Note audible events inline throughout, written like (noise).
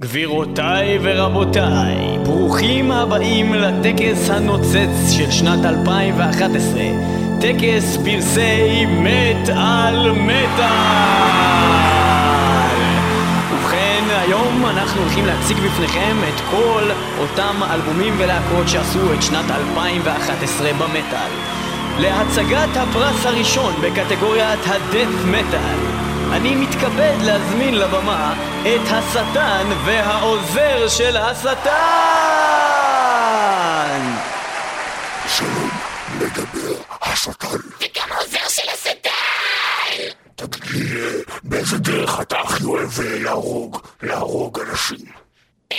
גבירותיי ורבותיי, ברוכים הבאים לטקס הנוצץ של שנת 2011, טקס פרסי מת על מטאל! ובכן, היום אנחנו הולכים להציג בפניכם את כל אותם אלבומים ולהקות שעשו את שנת 2011 במטאל. להצגת הפרס הראשון בקטגוריית הדף מטאל. אני מתכבד להזמין לבמה את השטן והעוזר של השטן! שלום, מדבר השטן. וגם העוזר של השטן! תגיד לי, באיזה דרך אתה הכי אוהב להרוג, להרוג אנשים? אמ,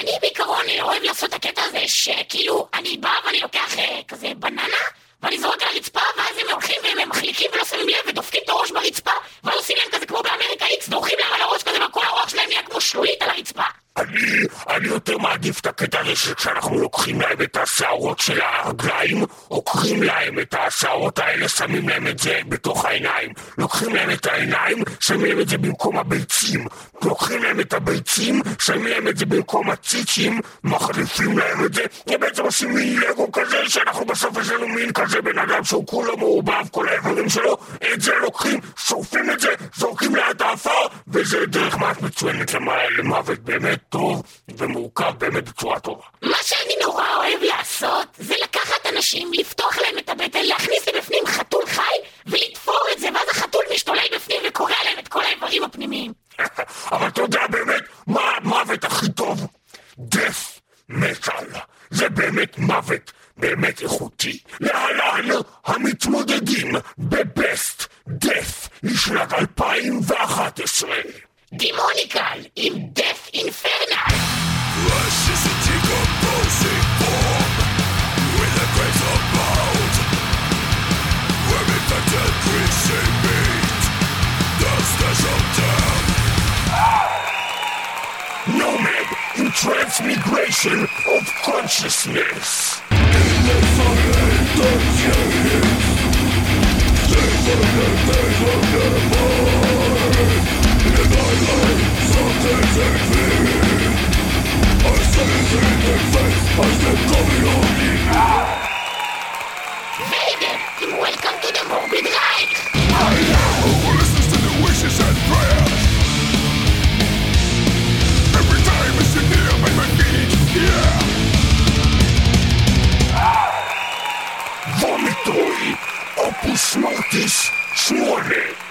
אני בעיקרון אוהב לעשות את הקטע הזה שכאילו אני בא ואני לוקח אה, כזה בננה ואני זורק על הרצפה ואז הם הולכים והם מחליקים ולא שמים לב ודופקים את הראש ברצפה ואז עושים להם כזה כמו באמריקה איקס דורכים להם על הראש כזה וכל הרוח שלהם נהיה כמו שלולית על הרצפה אני, אני יותר מעדיף את הקטע הזה שכשאנחנו לוקחים להם את השערות של הרגליים, עוקרים להם את השערות האלה, שמים להם את זה בתוך העיניים. לוקחים להם את העיניים, שמים להם את זה במקום הביצים. לוקחים להם את הביצים, שמים להם את זה במקום הציצים, מחליפים להם את זה, ובעצם עושים מין לגו כזה, שאנחנו בסוף יש לנו מין כזה בן אדם שהוא כולו מעורבב, כל האיברים שלו, את זה לוקחים, שורפים את זה, זורקים ליד האפר, וזה דרך מעט מצוינת למוות באמת. טוב ומורכב באמת בצורה טובה. מה שאני נורא אוהב לעשות זה לקחת אנשים, לפתוח להם את הבטן, להכניס לבפנים חתול חי ולתפור את זה ואז החתול משתולל בפנים וקורע להם את כל האיברים הפנימיים. (laughs) אבל אתה יודע באמת מה המוות הכי טוב? דף מטאל. זה באמת מוות באמת איכותי. להלן המתמודדים בבסט דף לשנת 2011 demonical in death infernal. Flesh is a decomposing form with a grace of bound. Where infected greasy meat, the special death. Nomad in transmigration of consciousness. In the fucking dark, Never, never, never, never Вони твої опуснутись, чорні.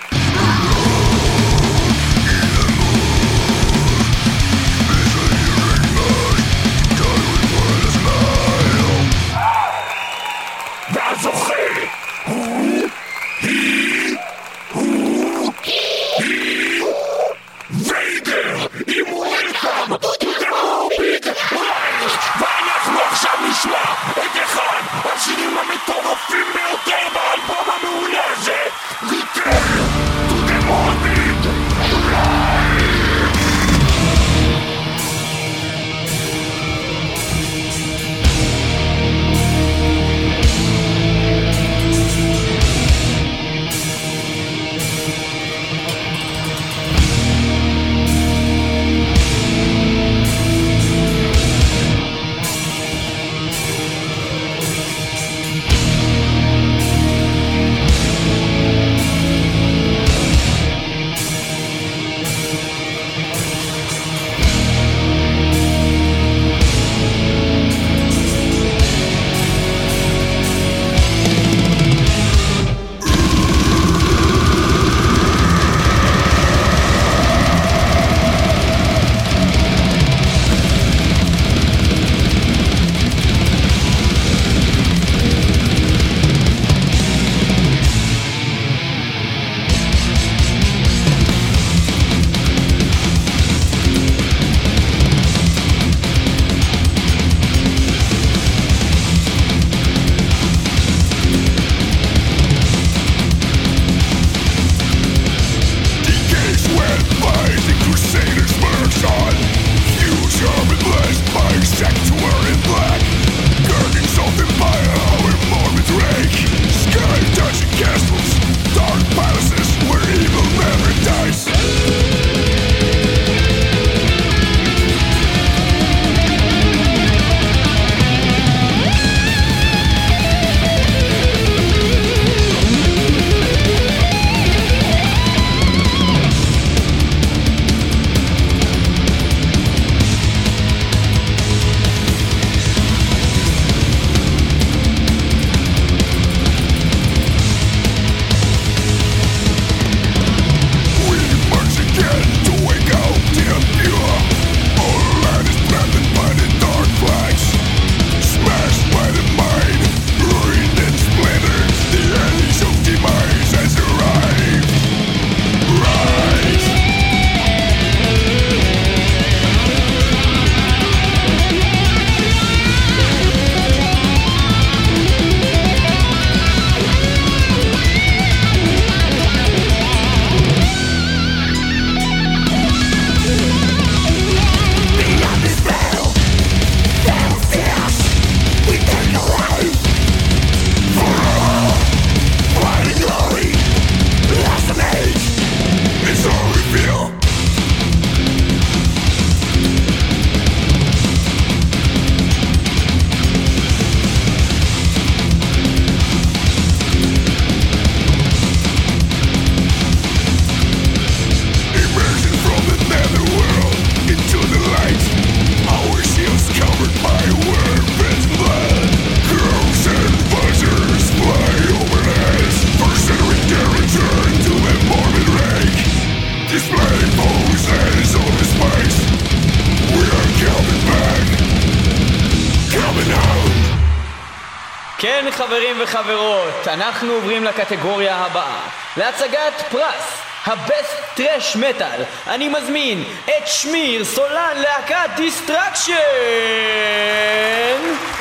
וחברות, אנחנו עוברים לקטגוריה הבאה. להצגת פרס, ה best thrash metal, אני מזמין את שמיר, סולן להקת Destruction!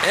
Uh,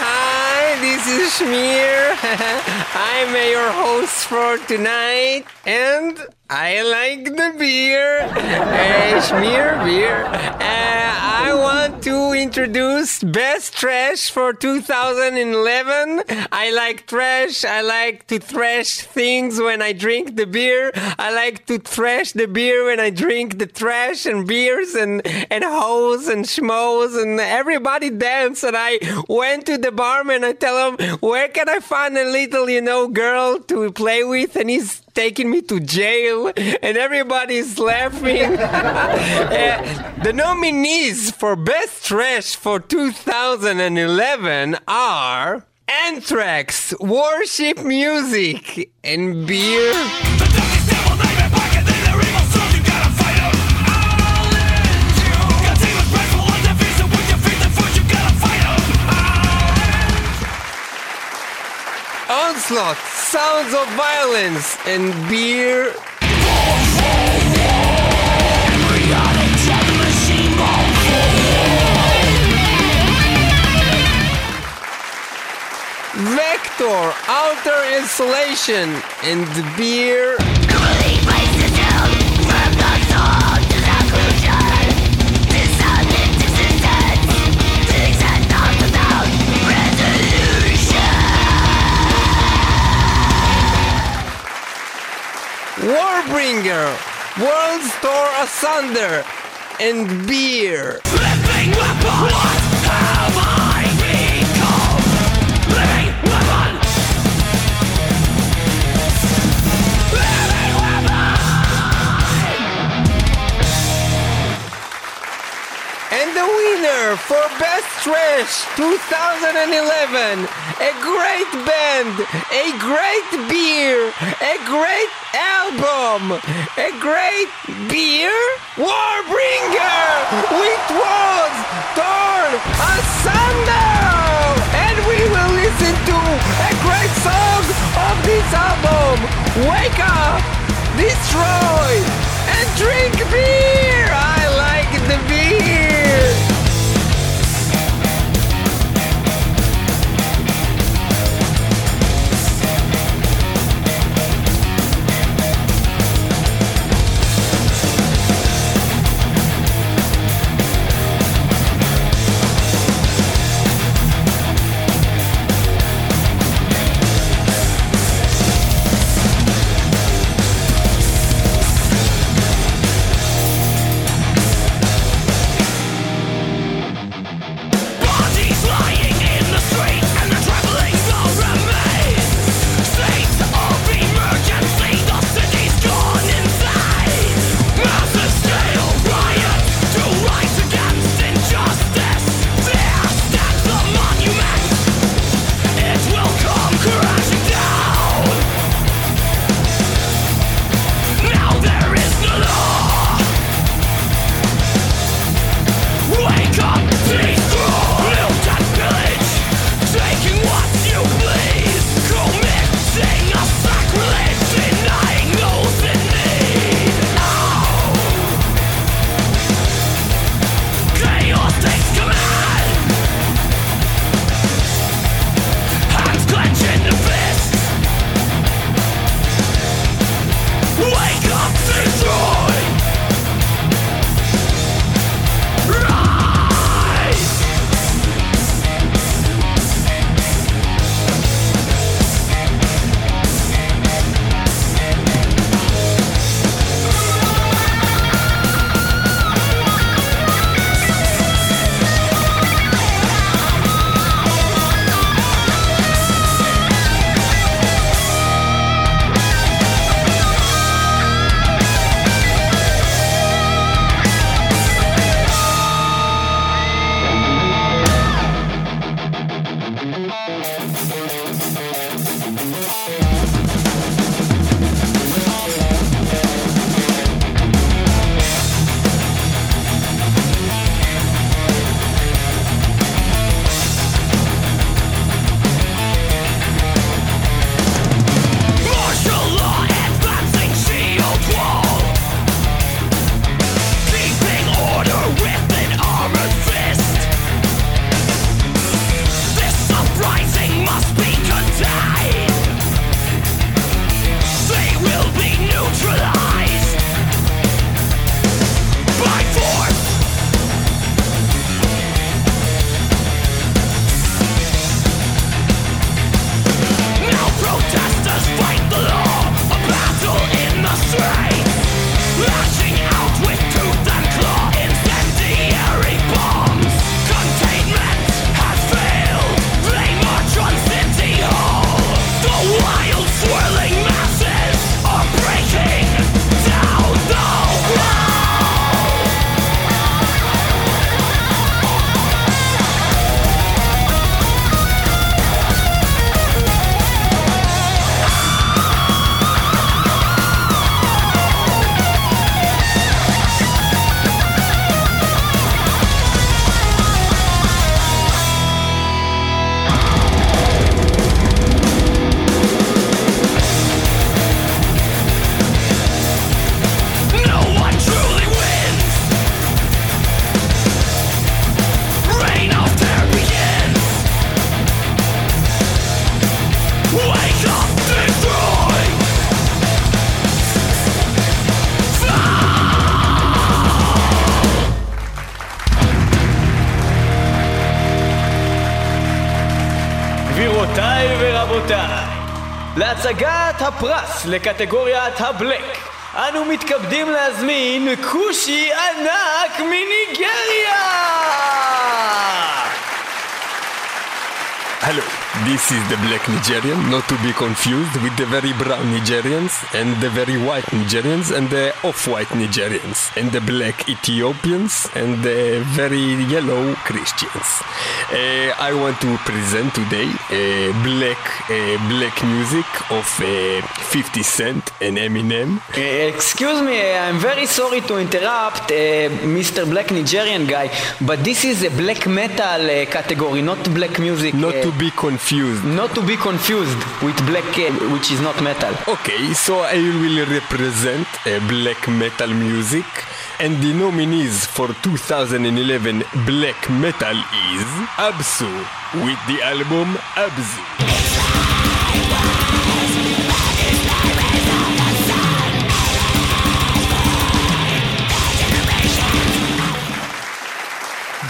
hi, this is Schmier. (laughs) I'm your host for tonight, and I like the beer. Uh, Schmier beer. Uh, I want to introduce best thrash for 2011. I like trash. I like to thrash things when I drink the beer. I like to thrash the beer when I drink the trash and beers and and hoes and schmoes and everybody dance. And I went to the barman. I tell him where can I find a little you know girl to play with, and he's taking me to jail and everybody's laughing. (laughs) Uh, the nominees for Best Trash for 2011 are Anthrax, Worship Music, and Beer. Onslaught, Sounds of Violence, and Beer. Vector, Outer Installation, and Beer. Warbringer, World Store Asunder, and Beer. And the winner for Best Trash 2011, a great band, a great beer, a great album, a great beer, Warbringer, which was torn asunder. And we will listen to a great song of this album, Wake Up, Destroy, and Drink Beer. לקטגוריית הבלק. אנו מתכבדים להזמין כושי ענק מניגריה! This is the black Nigerian, not to be confused with the very brown Nigerians and the very white Nigerians and the off-white Nigerians and the black Ethiopians and the very yellow Christians. Uh, I want to present today uh, black uh, black music of uh, 50 Cent and Eminem. Uh, excuse me, I'm very sorry to interrupt, uh, Mr. Black Nigerian guy, but this is a black metal uh, category, not black music. Not to be confused. Not to be confused with black, which is not metal. Okay, so I will represent uh, black metal music, and the nominees for 2011 black metal is Absu with the album Absu.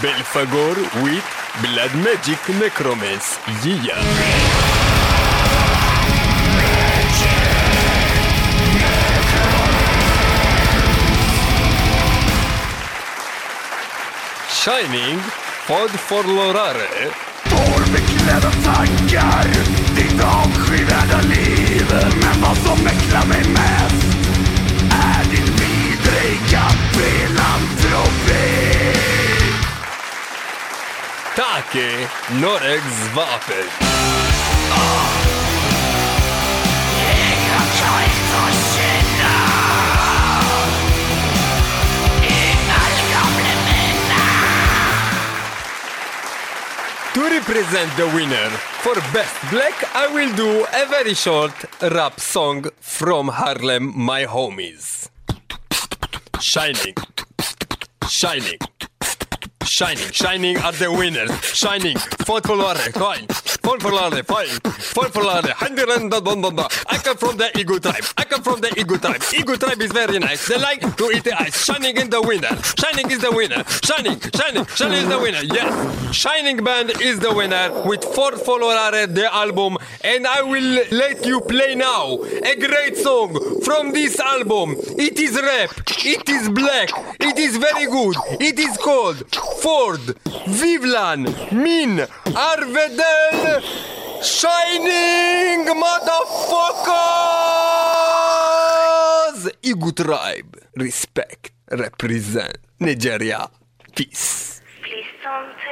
Belfagor with Blood Magic Necromance. Yeah. Shining, Fod for Lorare. Formklädda tankar, ditt avskyvärda liv Men vad som mäklar mig mest är din vidriga Take, Norex Vapen. To represent the winner for Best Black, I will do a very short rap song from Harlem, my homies. Shining, shining, shining, shining are the winners. Shining, folklore, coin, folklore, fine, folklore, hundred and da- da- da- da. I come from the Igu tribe. I come from the Igu tribe. Igu tribe is very nice. They like to eat the ice. Shining is the winner. Shining is the winner. Shining, shining, shining is the winner. Yes, Shining Band is the winner with four folklore the album, and I will let you play now a great song from this album. It is rap. It is black. It is very good. It is called Ford, Vivlan, Min, Arvedel, Shining Motherfuckers! Igu Tribe, respect, represent, Nigeria, peace. Please don't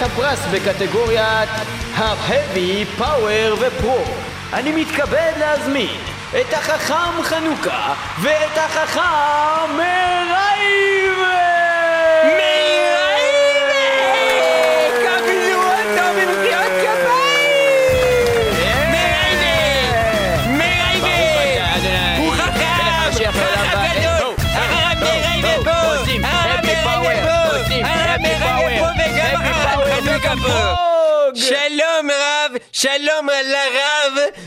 להצגת הפרס בקטגוריית ה-Heavy Power ופרו, אני מתכבד להזמין את החכם חנוכה ואת החכם שלום לרב,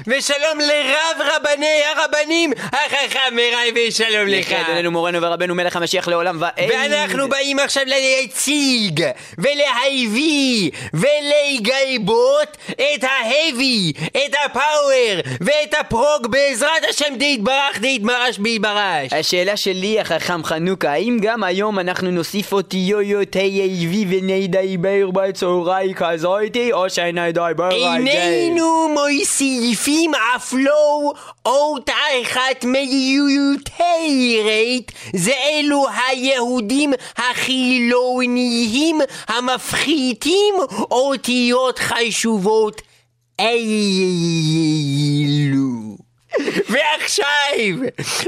ושלום לרב רבני הרבנים, החכם מרייבה, שלום לך. יחד אלינו מורנו ורבנו מלך המשיח לעולם ועד. ואנחנו באים עכשיו להציג ולהביא ולגבות את ההבי, את הפאוור ואת הפרוג בעזרת השם דיתברך דיתמרש ביתברש. השאלה שלי, החכם חנוכה, האם גם היום אנחנו נוסיף אותיות תהי ונידי בר בצהרי כזאתי, או שנידי בר איננו מוסיפים אף לא אות אחת מיותרת זה אלו היהודים החילוניים המפחיתים אותיות חשובות אלו. ועכשיו,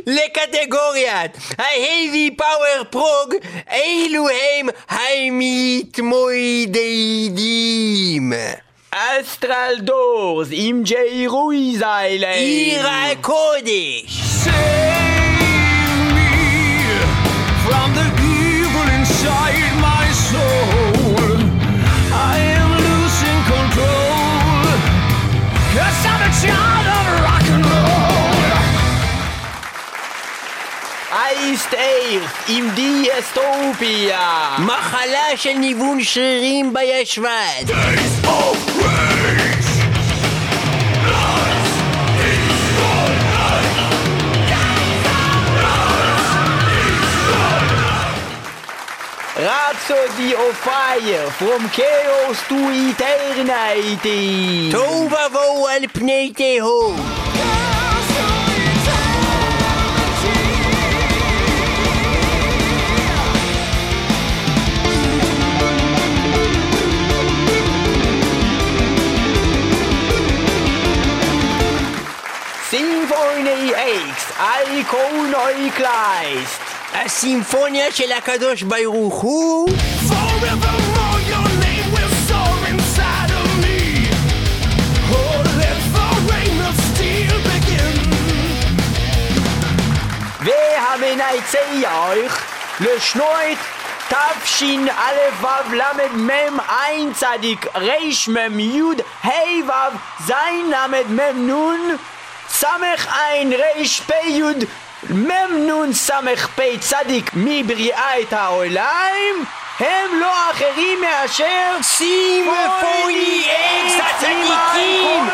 לקטגוריית ההייבי פאוור פרוג, אלו הם המתמודדים. Astraldose, Imjeiru Isailen. Ira Kodesh. Save me from the אייסט איירס עם דיאסטופיה. מחלה של ניוון שרירים בישבן. Rhapsody of Fire From Chaos to Eternity תוהו ובוהו על פני Symphonii X, Iconoi Christ, a Symphonia של הקדוש ברוך הוא. Forevermore your name will soar inside of me. Oh, let the reign of steel begin. והמנצח לשנות תשין א' ו' ל' מ' ע' צדיק ר' מ' י' ה' ו' ז' ל' מ' נ' סמך עין רפ"י מ"ם נ' סמך פ' צדיק מבריאת העולם הם לא אחרים מאשר סימפוני אקס הצדיקים!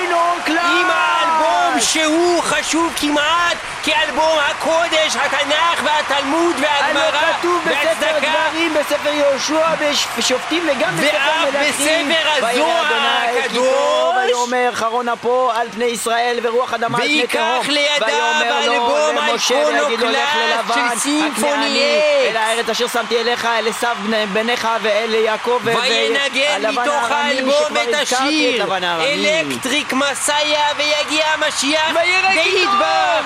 עם האלבום שהוא חשוב כמעט כאלבום הקודש, התנ"ך והתלמוד והגמרא הלא כתוב בספר והצדקה דברים, בספר יהושע, בשופטים וגם בספר ואף מלכים. בספר וירא הזוהר כי הקדוש. ויאמר חרון אפו על פני ישראל ורוח אדמה על פני וייקח תהום. לידיו לו לך האיקונוקלאסט ללבן, של סימפוני הכנעני, אקס. אל הארץ אשר שמתי אליך אל עשיו בני- בניך ואל יעקב וינגן מתוך האלבום את השיר. אלקטריק מסאיה ויגיע המשיח כי כי כי ויתברך.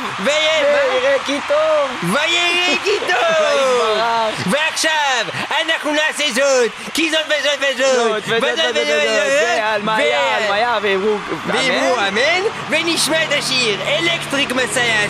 ועכשיו אנחנו נעשה זאת כי זאת וזאת וזאת וזאת וזאת וזאת, והלמיה, הלמיה, ואמרו ואמרו אמן. אמן ונשמע את השיר אלקטריק מסאיה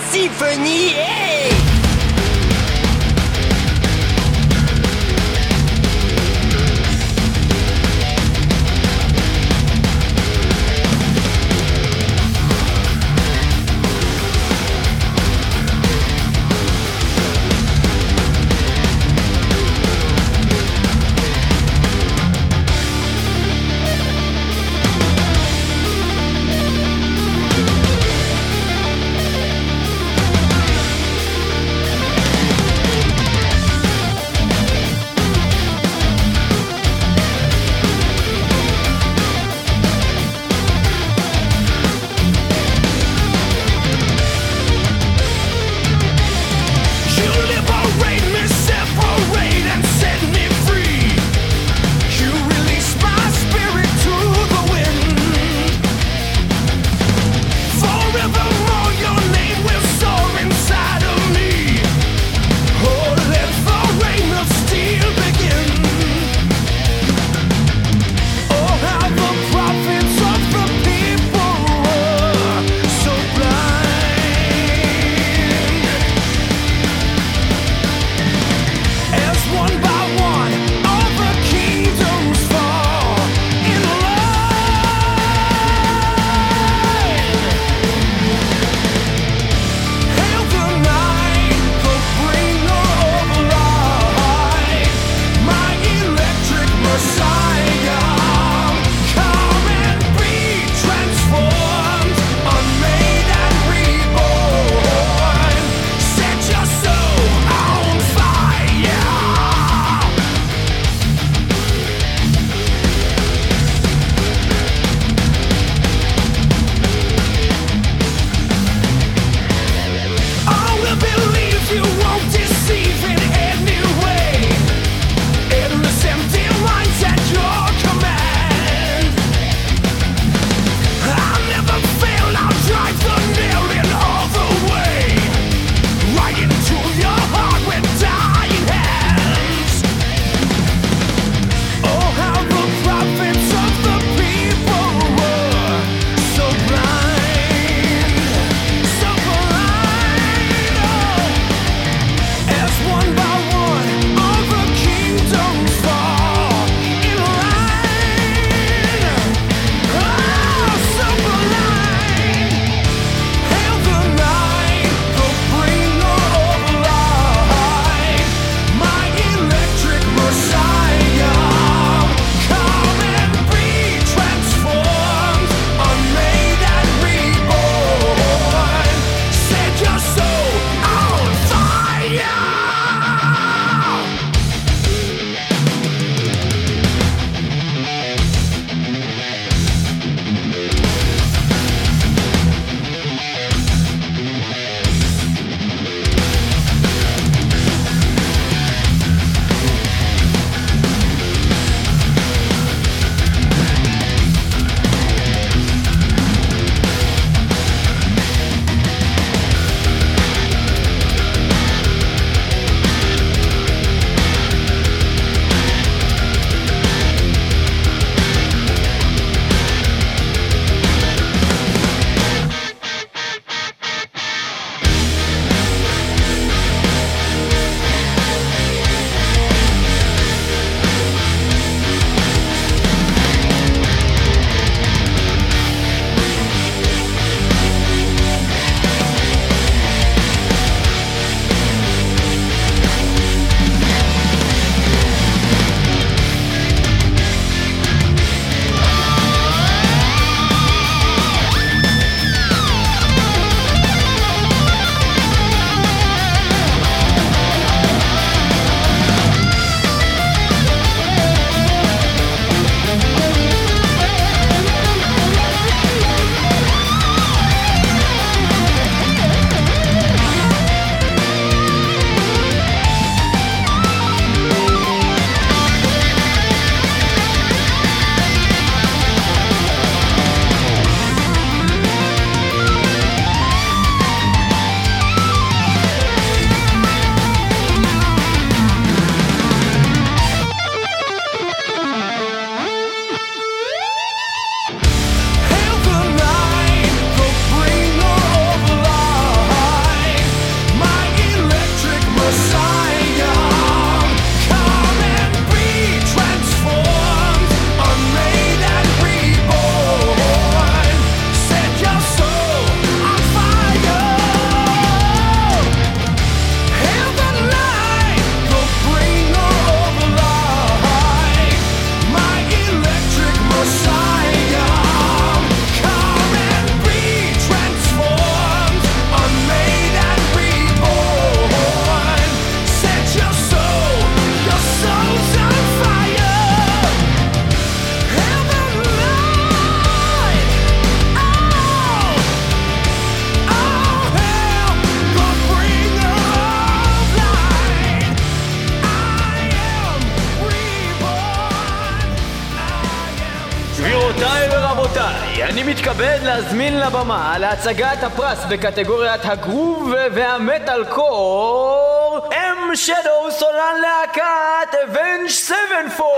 לבמה להצגת הפרס בקטגוריית הגרוב והמטאל קור אם שדו סולן להקת אבנג' סבנפולד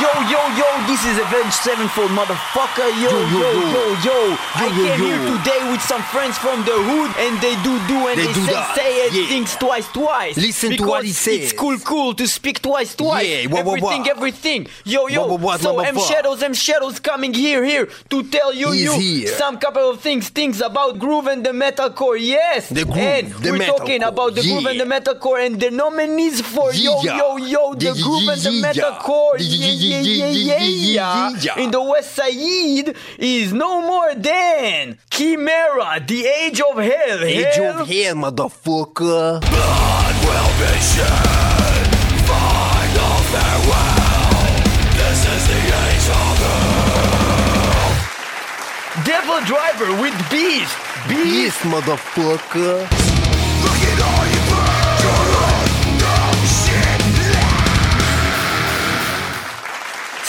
יו יו יו this is Avenged Sevenfold motherfucker. Yo yo yo yo I came here today with some friends from the hood and they do do and They they, do say that, say it yeah. things twice twice Listen to what he says. it's cool cool to speak twice twice Yeah, what, what, everything what? everything yo yo What, what, what, so M? Shadows M Shadows coming here here to tell you He's you here. some couple of things things about groove and the metalcore yes The groove, and the we're talking about the groove and yeah. the metalcore and the nominees for yo Yeah. yo yo the Yeah, groove yeah, and the yeah, metalcore yeah. yeah Yeah, yeah yeah, yeah yeah, yeah yeah, yeah yeah. in the West Side is no more than era, the age of hell. Age hell? of hell, motherfucker. Blood will be shed. Farewell. This is the age of hell. Devil Driver with Beast. Beast, beast motherfucker.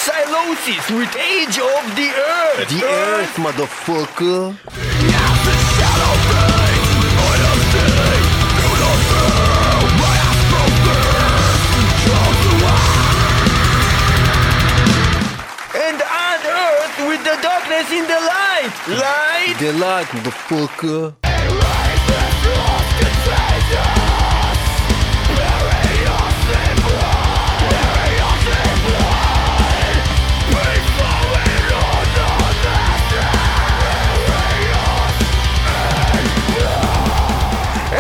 Silosis with Age of the Earth. The Earth, Earth motherfucker. Darkness in the light Light The light, motherfucker.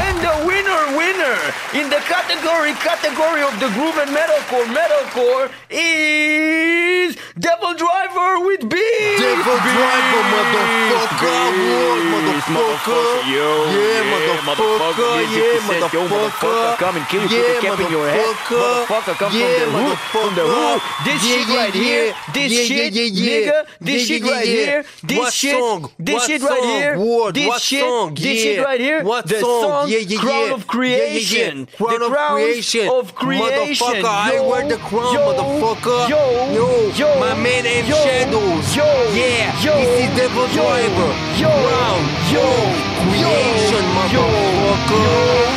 And the winner, winner in the category, category of the groove and metalcore, metalcore is Devil Driver with Beast. Devil Driver, motherfucker. What, motherfucker? Yeah, motherfucker. Yeah, motherfucker. Come and kill you, Yeah, put the cap in your head. motherfucker. Motherfucker, come Yeah, from the hood, from the motherfucker. hood. This Yeah, shit yeah, right yeah. here, this Yeah, yeah, shit, yeah, yeah. nigga, this Yeah, shit yeah, right yeah. here, this What shit, song? this What shit right song? here, What? this What shit, song? this shit Yeah. right here, What the song? song, Yeah, yeah, Crown yeah. of Creation, Yeah, yeah, yeah. Crown the of Creation. of creation, Motherfucker, I wear the crown, yo, motherfucker. Yo, Yo, yo, my man M yo, Shadows. Yo, Yeah, yo, this is Devil yo, Driver. Yo, Crown, yo, Creation, yo, motherfucker. yo.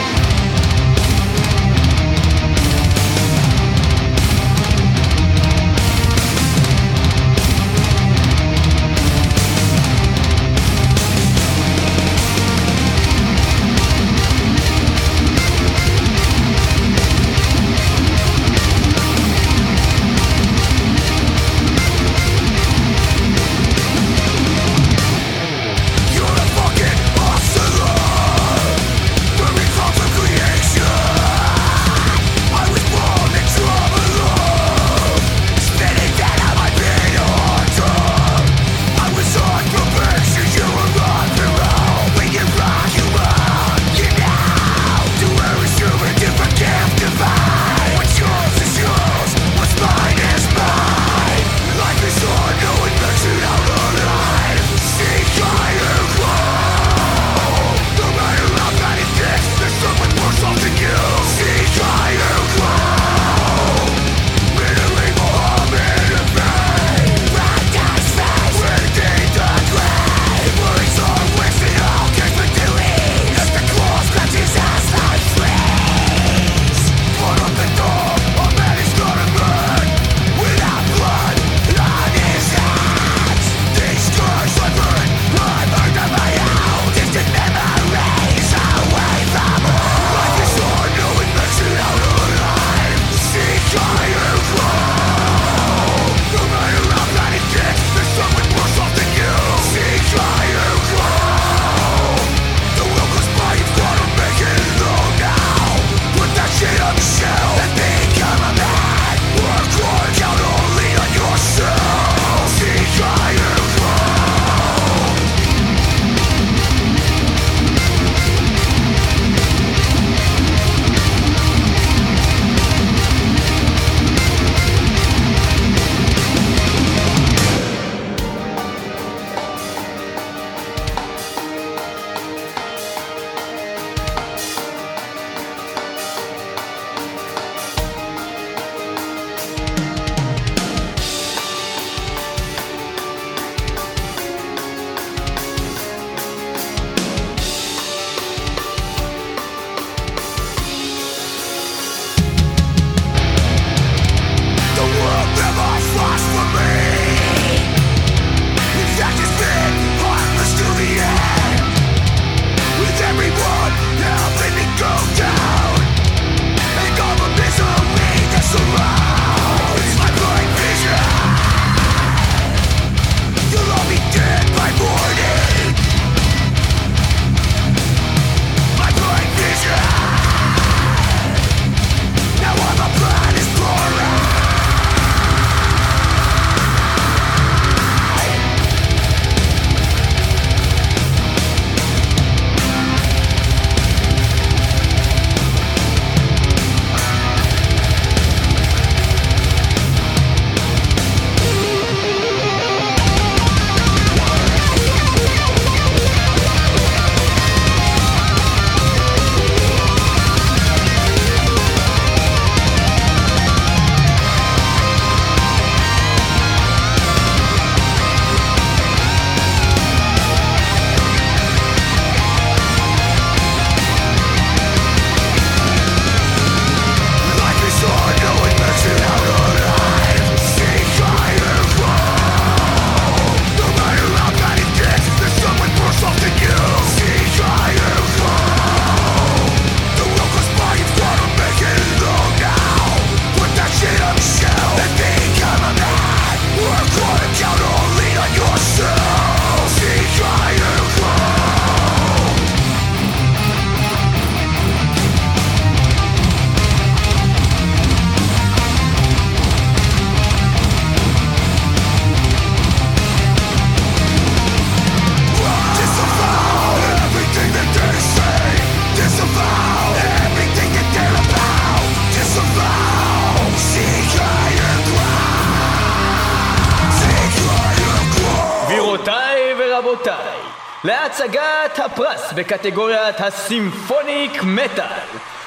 להצגת הפרס בקטגוריית הסימפוניק מטאל.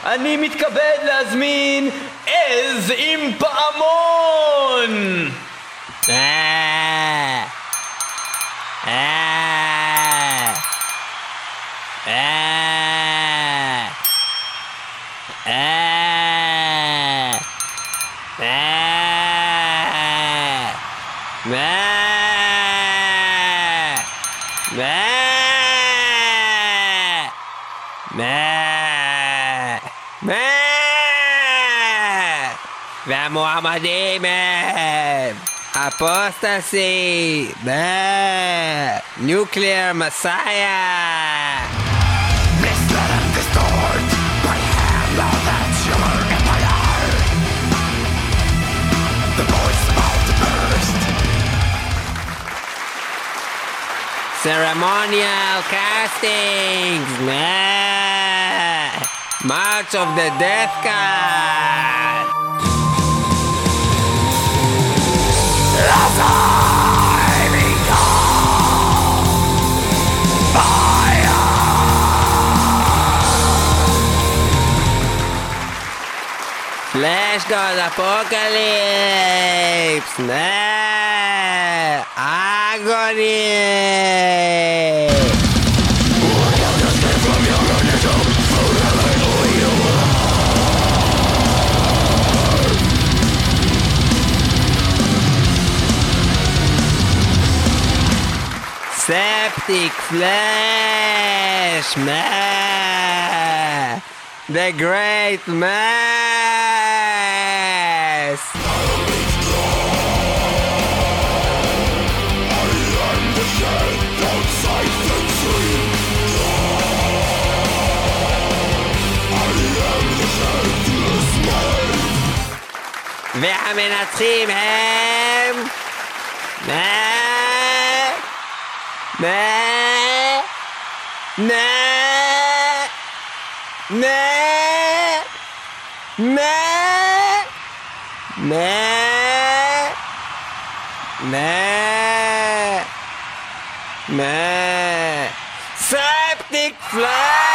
אני מתכבד להזמין עז עם פעמון! אה, אה, אה, My demon, Apostasy! The nuclear Messiah! And by! The voice burst! Ceremonial castings! March of the Death God! Let's go to the apocalypse! Nah. Agony! Septic Flash! Meh! The Great Mass! והמנצחים הם... Ne? Ne? Ne? Ne? Ne? Ne? Ne? Septic flag.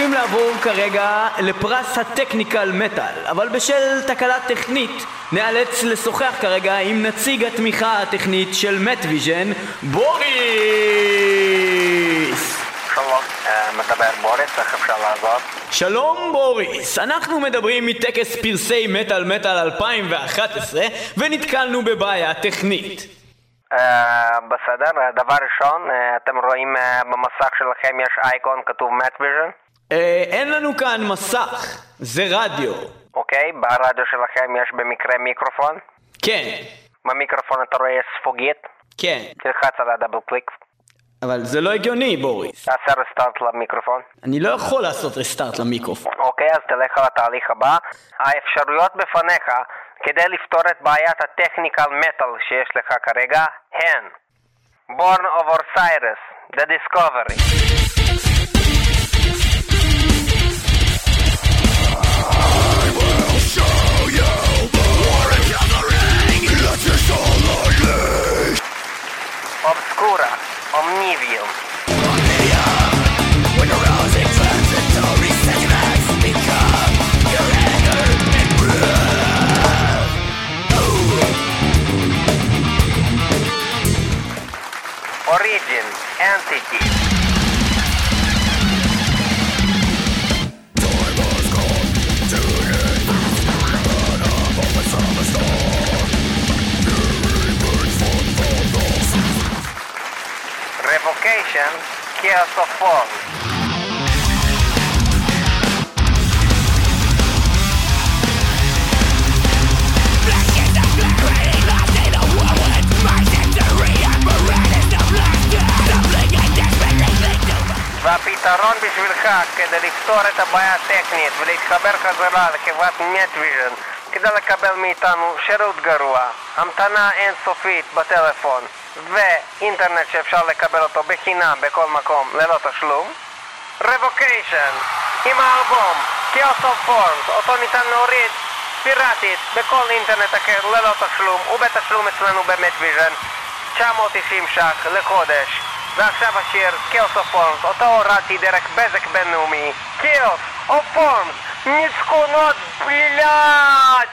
אמורים לעבור כרגע לפרס ה technical metal, אבל בשל תקלה טכנית נאלץ לשוחח כרגע עם נציג התמיכה הטכנית של מטוויז'ן, בוריס! שלום, אה, מדבר בוריס, איך אפשר לעזור? שלום בוריס, אנחנו מדברים מטקס פרסי מטאל מטאל 2011 ונתקלנו בבעיה טכנית. אה, בסדר, אה, דבר ראשון, אתם רואים במסך שלכם יש אייקון כתוב מטוויז'ן, אה, אין לנו כאן מסך, זה רדיו. אוקיי? ברדיו שלכם יש במקרה מיקרופון, כן, במיקרופון אתה רואה ספוגית, כן, תלחץ על ה double click, אבל זה לא הגיוני בוריס. תעשה restart למיקרופון. אני לא יכול לעשות restart למיקרופון. אוקיי, אז תלך על התהליך הבא. האפשרויות בפניך כדי לפתור את בעיית ה technical metal שיש לך כרגע הן Born of Osiris, The Discovery. obscura, omnivium. Omnivium, when transitory become your anger and. Origin, entity, Revocation, of Form. והפתרון בשבילך כדי לפתור את הבעיה הטכנית ולהתחבר חזרה לחברת נטוויז'ן כדי לקבל מאיתנו שירות גרוע, המתנה אינסופית בטלפון ואינטרנט שאפשר לקבל אותו בחינם בכל מקום ללא תשלום. Revocation עם האלבום Chaos of Forms אותו ניתן להוריד פיראטית בכל אינטרנט אחר ללא תשלום ובתשלום אצלנו בנטוויז'ן 990 ש"ח לחודש. ועכשיו השיר Chaos of Forms אותו הורדתי דרך בזק בינלאומי. Chaos of Forms ניצחונות בלעד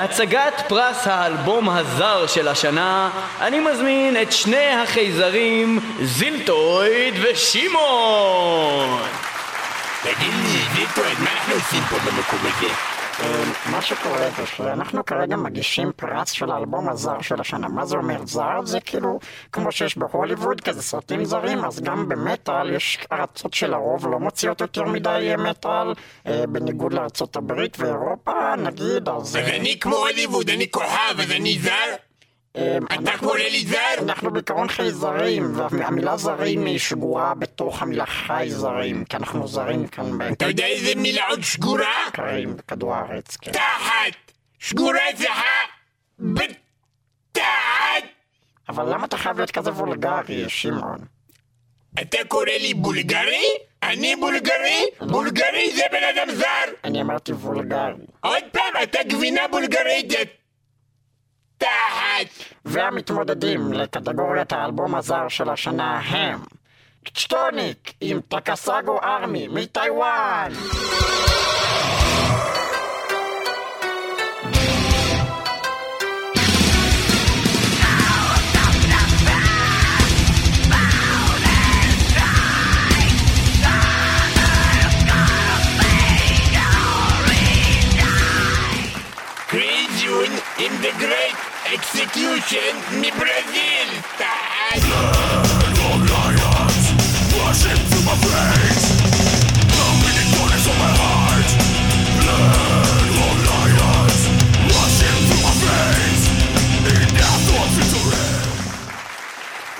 להצגת פרס האלבום הזר של השנה, אני מזמין את שני החייזרים זילטויד ושמעון! תגיד לי, ויקטורד, מה אנחנו עושים פה במקום הזה? מה שקורה זה שאנחנו כרגע מגישים פרס של האלבום הזר של השנה. מה זה אומר זר? זה כאילו, כמו שיש בהוליווד כזה סרטים זרים, אז גם במטאל יש ארצות שלרוב לא מוציאות יותר מדי מטאל, אה, בניגוד לארצות הברית ואירופה, נגיד, אז... אז אני כמו הוליווד, אני כוכב, אז אני זר? קורא לי זר? אנחנו בעיקרון חייזרים, והמילה זרים היא שגורה בתוך המילה חייזרים, כי אנחנו זרים כאן אתה יודע איזה מילה עוד שגורה? בקרים, בכדור הארץ, כן. תחת! שגורה זכה! בתחת! אבל למה אתה חייב להיות כזה וולגרי, שמעון? אתה קורא לי בולגרי? אני בולגרי? בולגרי זה בן אדם זר! אני אמרתי וולגרי. עוד פעם, אתה גבינה בולגרית! תחת! והמתמודדים לקטגוריית האלבום הזר של השנה הם צ'טוניק עם טקסגו ארמי מטיוואן עם the great Execution, mi Brazil time! Dead or lions, rushing to my face The beating corners of my heart Blood or lions, rushing to my face death or obliterate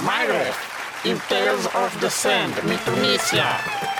My rest, in Tales of the Sand, Mitonesia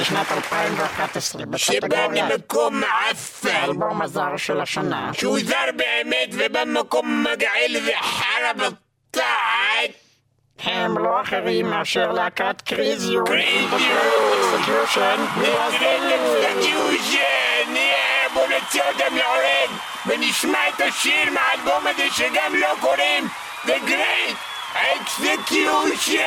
בשנת 2011 שבא ממקום מעפן! האלבום הזר של השנה שהוא זר באמת ובמקום מגעיל וחרא בצעת! הם לא אחרים מאשר להקת Krisiun Krisiun! Execution Execution! בוא נוציא אותם להורג ונשמע את השיר מהאלבום הזה שגם לא קוראים The Great Execution!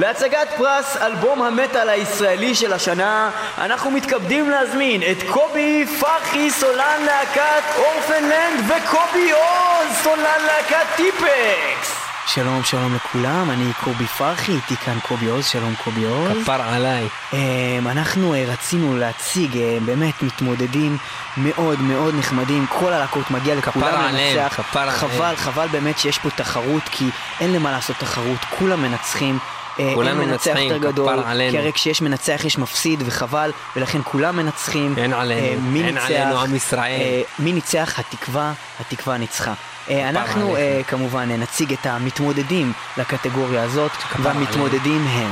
להצגת פרס אלבום המטאל הישראלי של השנה, אנחנו מתכבדים להזמין את קובי פרחי, סולן להקת אורפנלנד, וקובי עוז, סולן להקת טיפקס! שלום, שלום לכולם, אני קובי פרחי, איתי כאן קובי עוז, שלום קובי עוז. כפר עליי. אמ, אנחנו אה, רצינו להציג אה, באמת מתמודדים מאוד מאוד נחמדים, כל הלהקות מגיע לכולם כפרה עליהם, לנצח. כפרה עליהם. חבל, חבל באמת שיש פה תחרות, כי אין למה לעשות תחרות, כולם מנצחים. אה, כולנו אין מנצח יותר גדול, כפרה עלינו. כי הרי כשיש מנצח יש מפסיד וחבל, ולכן כולם מנצחים. אין עלינו, אה, מי אין ניצח? עלינו עם ישראל. אה, מי ניצח? התקווה, התקווה ניצחה. אנחנו עליך. כמובן נציג את המתמודדים לקטגוריה הזאת, והמתמודדים הם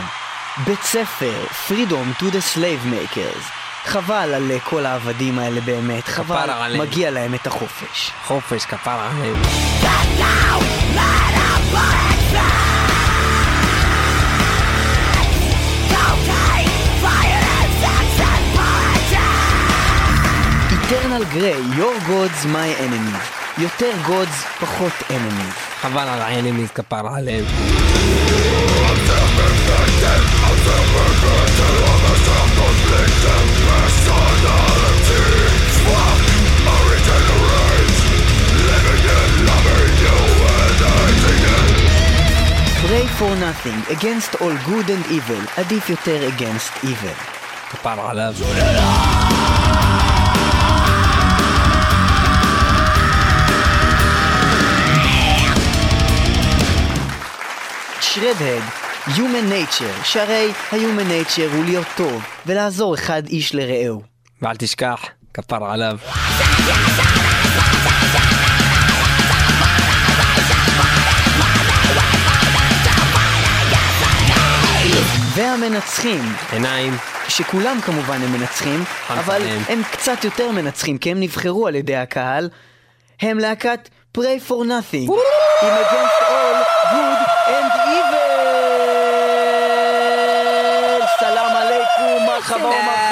בית ספר Freedom to the Slave Makers. חבל על כל העבדים האלה באמת, חבל, עליהם. מגיע להם את החופש. חופש, כפר עליהם. Eternal Grey, Your Gods My Enemy. יותר גודס, פחות enemies. חבל על האנימיז, כפר עליהם. Pray for nothing, against all good and evil, עדיף יותר against evil. כפר עליו. Shredhead, Human Nature, שהרי ה-Human Nature הוא להיות טוב, ולעזור אחד איש לרעהו. ואל תשכח, כפר עליו. והמנצחים, עיניים, שכולם כמובן הם מנצחים, אבל. הם קצת יותר מנצחים, כי הם נבחרו על ידי הקהל, הם להקת Pray for Nothing, עם Against All Good and Evil! עליכום, מרחבה ומרחבתן, תודה לכולם,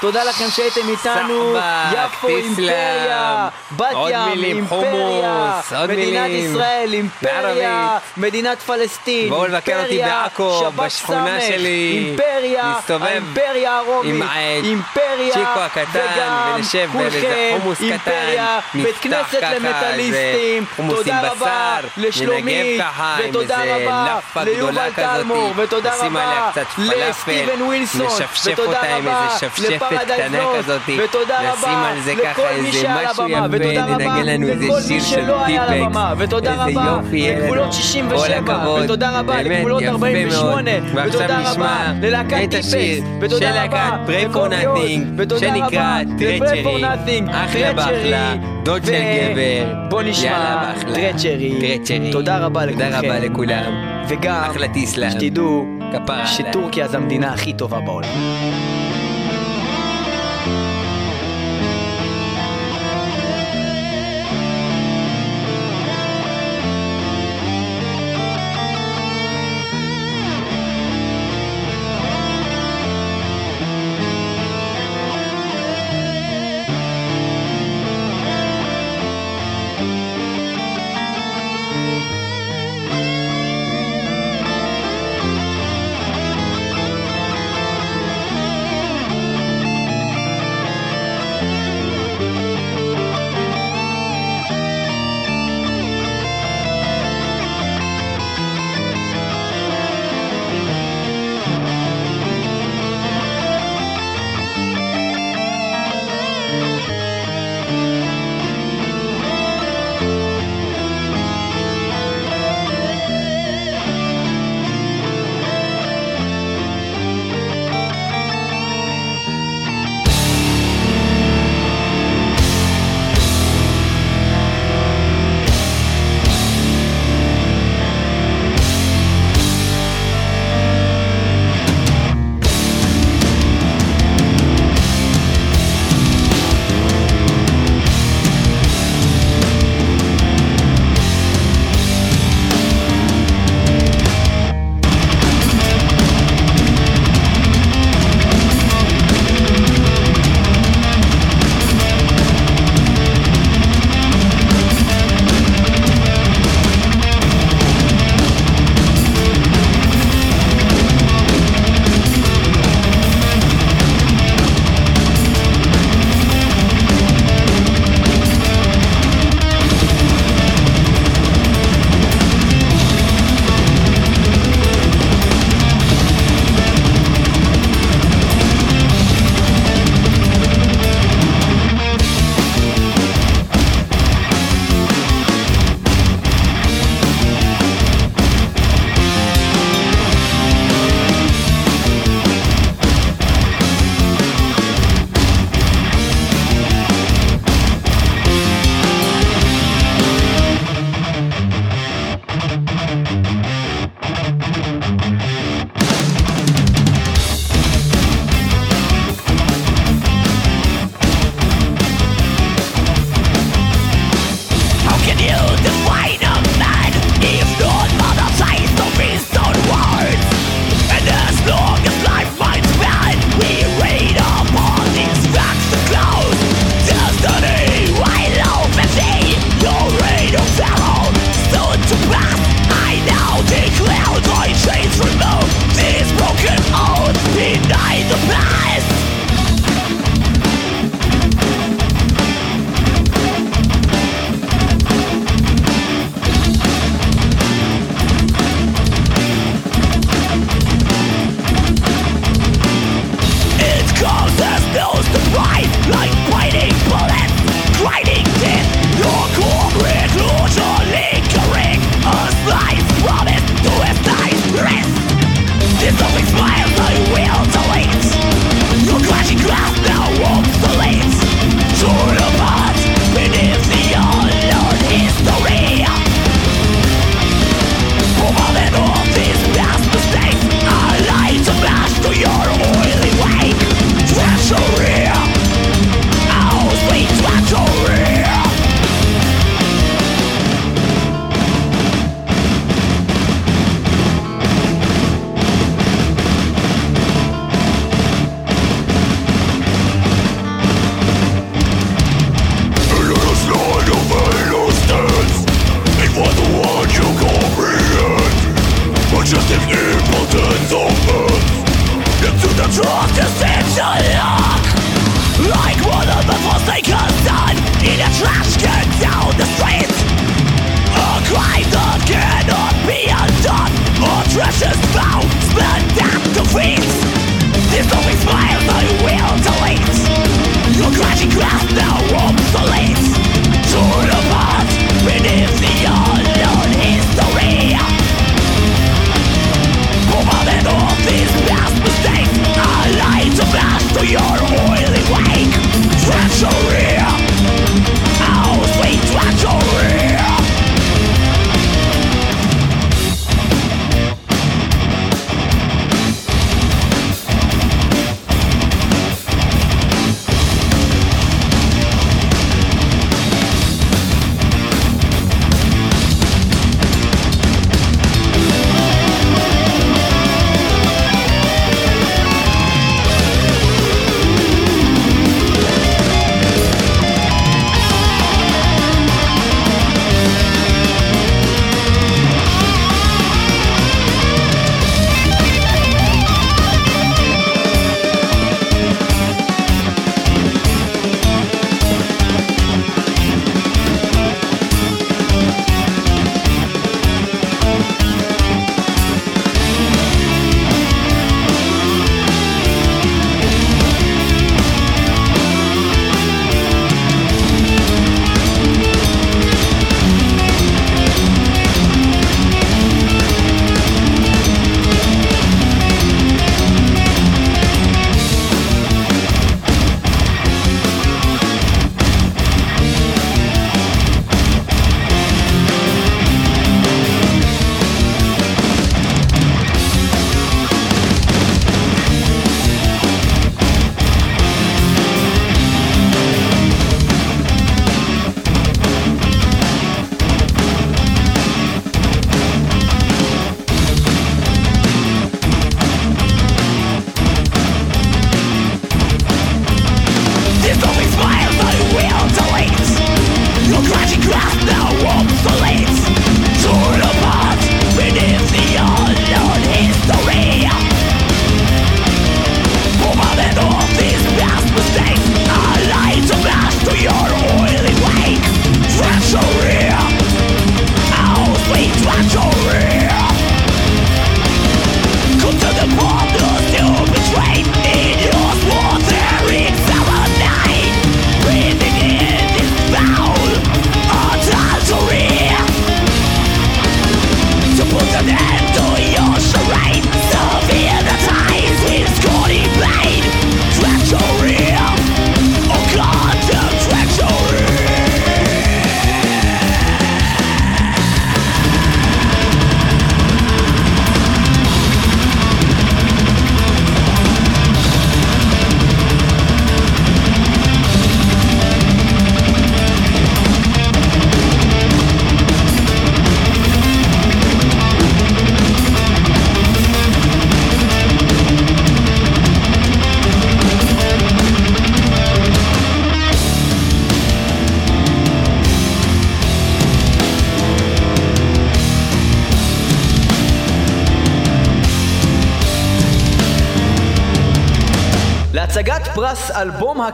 תודה לכם שהייתם איתנו, יפו. אימפריה, בת ים אימפריה, מדינת. ישראל אימפריה. מדינת פלסטין, בואו לבקר אותי אימפריה, בעכו, בשכונה שלי. אימפריה, האימפריה הרומית, העד אימפריה, צ'יקו הקטן, ונשב באיזה חומוס קטן, אימפריה, בית כנסת למטאליסטים, תודה רבה לשלומית, ותודה רבה ליובל טלמור, ותודה רבה לסטיבן ווילסון, ותודה רבה איזה לפרדייז קטנה כזאת, נשים רבה על זה ככה איזה משהו יפה, ננגן לנו איזה שיר של טיפקס. איזה יופי יהיה לנו. לגבולות כל 67, הכבוד. באמת, יפה 48, מאוד. ועכשיו נשמע את השיר של להקת Pray for Nothing, ותודה שנקרא טרצ'רי. אחלה באחלה, דוד של גבר. בוא נשמע. טרצ'רי. תודה רבה לכולכם, תודה רבה לכולם. וגם אחלה תסלם. שתדעו. שטורקיה זו המדינה הכי טובה בעולם.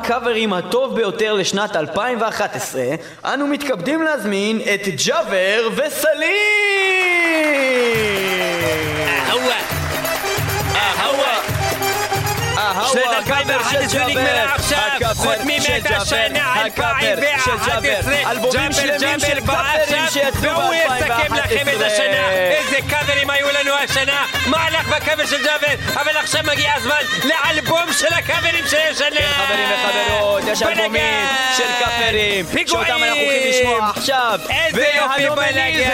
הקאברים הטוב ביותר לשנת 2011, אנו מתכבדים להזמין את ג'אבר וסלים! אהווה! אהווה! שנת 2011 נגמרה עכשיו, חותמים את השנה 2011, אלבומים שלמים של ועכשיו, שיצאו והוא יסכם לכם את ב-2011. השנה, איזה קאברים היו לנו השנה, מה הלך בקאבר של ג'אבר, אבל עכשיו מגיע הזמן לאלבום של הקאברים של השנה! כן חברים וחברות, יש אלבומים בלגן! של פיגועים! שאותם אנחנו הולכים לשמוע עכשיו, איזה יופי והנומניזם!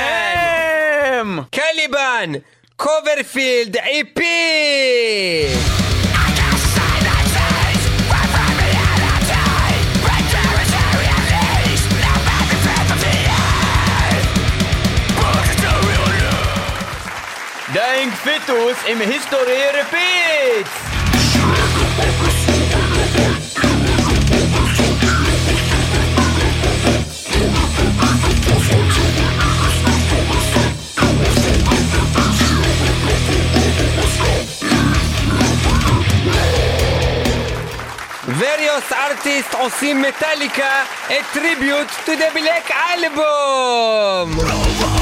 קליבן, קוברפילד, איפי! King Fitus im historiären Various artists of Metallica a tribute to the Black Album.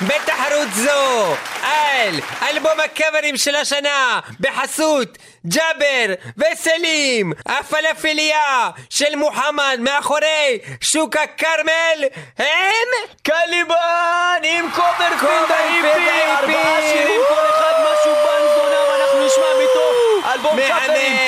בתחרות זו על אלבום הקאברים של השנה בחסות ג'אבר וסלים הפלאפליה של מוחמד מאחורי שוק הכרמל הם Caliban עם ה EP! ה EP! ארבעה שירים כל אחד משהו בן זונה ואנחנו נשמע מתוך אלבום מהמם.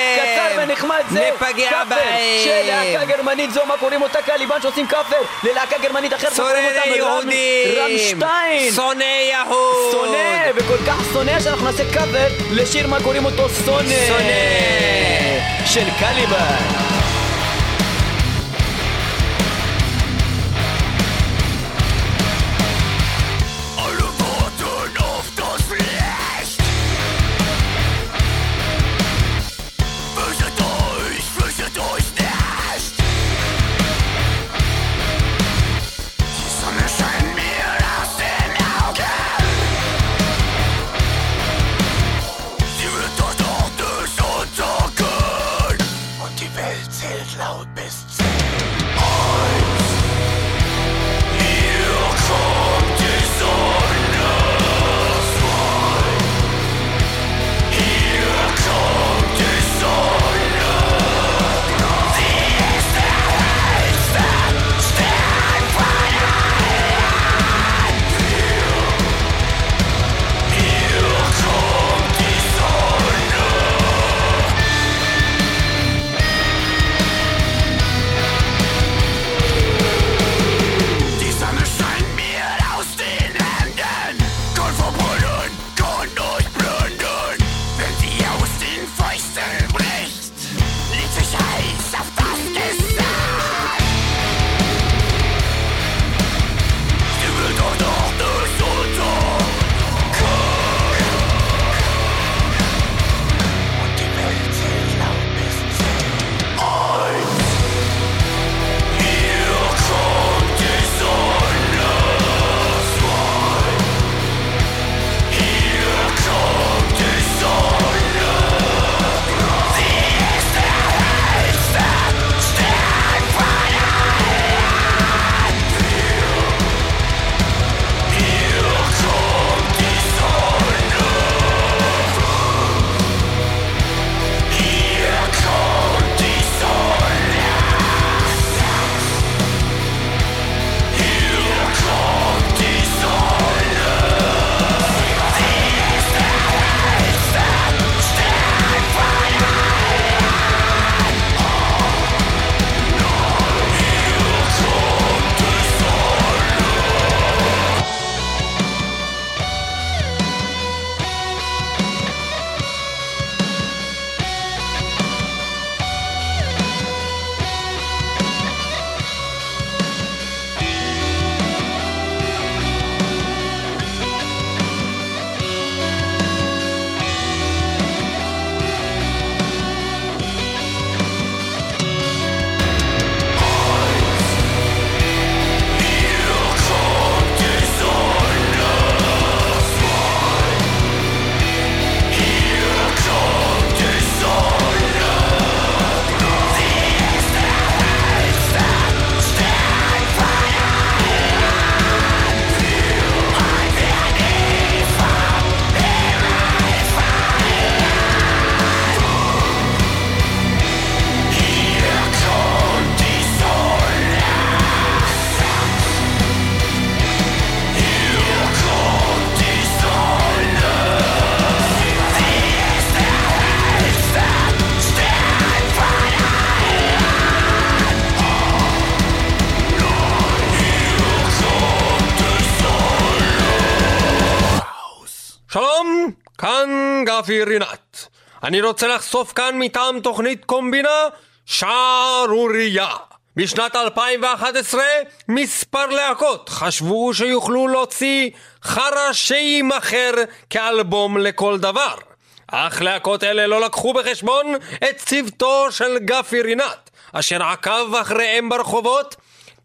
קאברים. של להקה גרמנית זו מה קוראים אותה? Caliban שעושים קאבר ללהקה גרמנית אחרת? רם- יהודים. רמשטיין. שונא יהוד. שונא וכל כך שונא שאנחנו נעשה קאבר לשיר מה קוראים אותו? שונא. שונא. של קליבן גפי רינת. אני רוצה לחשוף כאן מטעם תוכנית קומבינה שערורייה. בשנת 2011 מספר להקות חשבו שיוכלו להוציא חרא שיימכר כאלבום לכל דבר. אך להקות אלה לא לקחו בחשבון את צוותו של גפי רינת, אשר עקב אחריהם ברחובות,